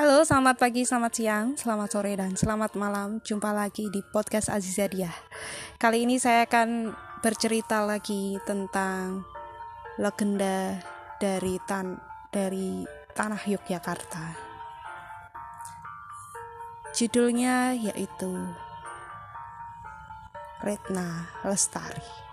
Halo, selamat pagi, selamat siang, selamat sore, dan selamat malam. Jumpa lagi di podcast Azizadia. Kali ini saya akan bercerita lagi tentang legenda dari tan dari tanah Yogyakarta. Judulnya yaitu Retna Lestari.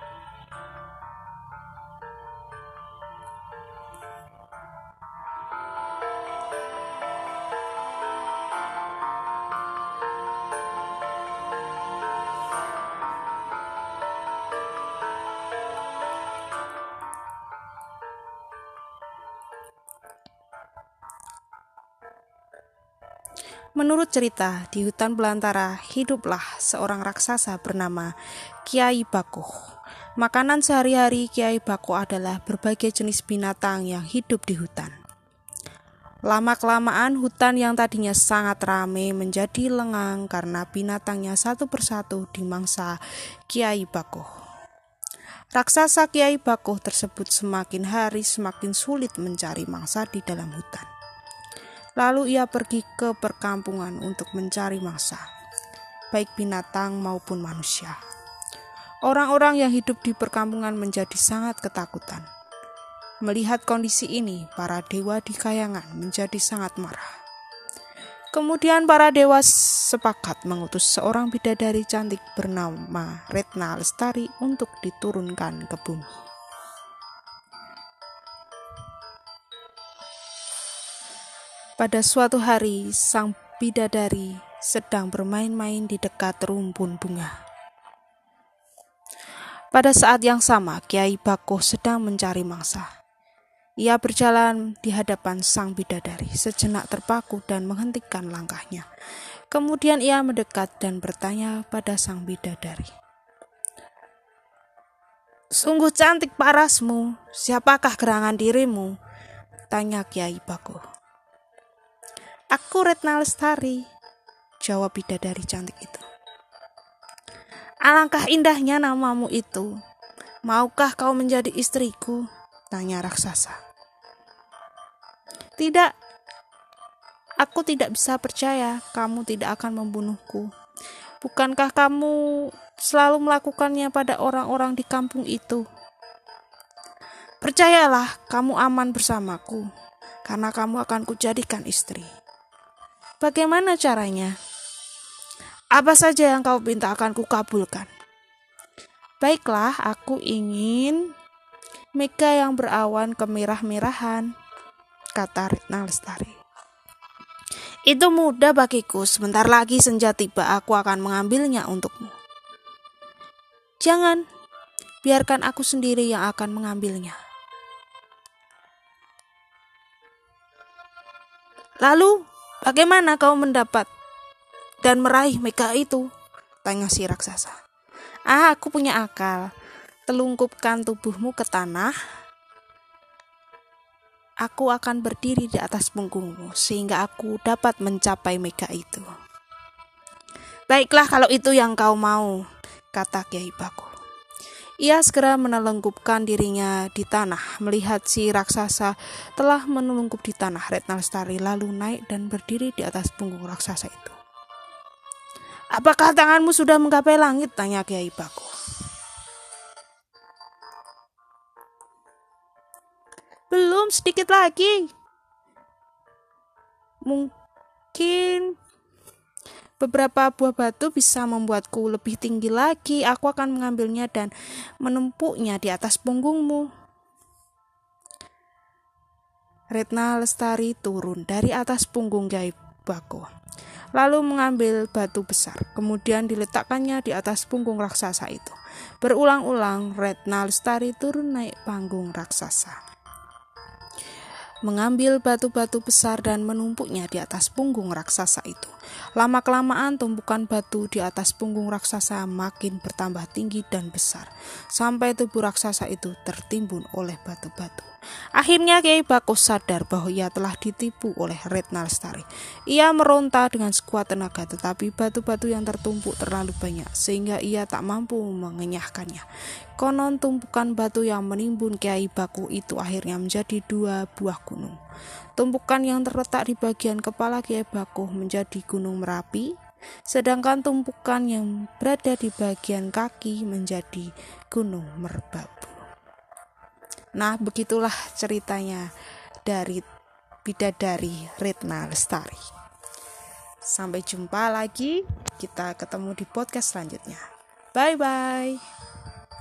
Menurut cerita, di hutan belantara hiduplah seorang raksasa bernama Kiai Bakuh. Makanan sehari-hari Kiai Bakuh adalah berbagai jenis binatang yang hidup di hutan. Lama-kelamaan hutan yang tadinya sangat ramai menjadi lengang karena binatangnya satu persatu dimangsa Kiai Bakuh. Raksasa Kiai Bakuh tersebut semakin hari semakin sulit mencari mangsa di dalam hutan. Lalu ia pergi ke perkampungan untuk mencari mangsa, baik binatang maupun manusia. Orang-orang yang hidup di perkampungan menjadi sangat ketakutan. Melihat kondisi ini, para dewa di kayangan menjadi sangat marah. Kemudian para dewa sepakat mengutus seorang bidadari cantik bernama Retna Lestari untuk diturunkan ke bumi. Pada suatu hari, sang bidadari sedang bermain-main di dekat rumpun bunga. Pada saat yang sama, Kiai Bakoh sedang mencari mangsa. Ia berjalan di hadapan sang bidadari, sejenak terpaku dan menghentikan langkahnya. Kemudian ia mendekat dan bertanya pada sang bidadari. Sungguh cantik parasmu, siapakah gerangan dirimu? Tanya Kiai Bakoh. Aku Retna Lestari, jawab bidadari cantik itu. Alangkah indahnya namamu itu. Maukah kau menjadi istriku? Tanya raksasa. Tidak, aku tidak bisa percaya kamu tidak akan membunuhku. Bukankah kamu selalu melakukannya pada orang-orang di kampung itu? Percayalah, kamu aman bersamaku, karena kamu akan kujadikan istri. Bagaimana caranya? Apa saja yang kau minta akan kukabulkan. Baiklah, aku ingin mega yang berawan kemerah-merahan, kata Retna Lestari. Itu mudah bagiku, sebentar lagi senja tiba aku akan mengambilnya untukmu. Jangan, biarkan aku sendiri yang akan mengambilnya. Lalu, Bagaimana kau mendapat dan meraih mega itu? Tanya si raksasa. Ah, aku punya akal. Telungkupkan tubuhmu ke tanah. Aku akan berdiri di atas punggungmu sehingga aku dapat mencapai mega itu. Baiklah kalau itu yang kau mau, kata Kiai Baku. Ia segera menelungkupkan dirinya di tanah, melihat si raksasa telah menelungkup di tanah. Retna Lestari lalu naik dan berdiri di atas punggung raksasa itu. Apakah tanganmu sudah menggapai langit? Tanya Kiai Baku. Belum sedikit lagi. Mungkin Beberapa buah batu bisa membuatku lebih tinggi lagi. Aku akan mengambilnya dan menumpuknya di atas punggungmu. Retna Lestari turun dari atas punggung Gai Bako, lalu mengambil batu besar, kemudian diletakkannya di atas punggung raksasa itu. Berulang-ulang, Retna Lestari turun naik panggung raksasa mengambil batu-batu besar dan menumpuknya di atas punggung raksasa itu. Lama-kelamaan tumpukan batu di atas punggung raksasa makin bertambah tinggi dan besar, sampai tubuh raksasa itu tertimbun oleh batu-batu. Akhirnya Kiai Bakus sadar bahwa ia telah ditipu oleh Retna Lestari. Ia meronta dengan sekuat tenaga tetapi batu-batu yang tertumpuk terlalu banyak sehingga ia tak mampu mengenyahkannya. Konon tumpukan batu yang menimbun Kiai Baku itu akhirnya menjadi dua buah gunung. Tumpukan yang terletak di bagian kepala Kiai Baku menjadi Gunung Merapi, sedangkan tumpukan yang berada di bagian kaki menjadi Gunung Merbabu. Nah, begitulah ceritanya dari bidadari Retna Lestari. Sampai jumpa lagi, kita ketemu di podcast selanjutnya. Bye bye.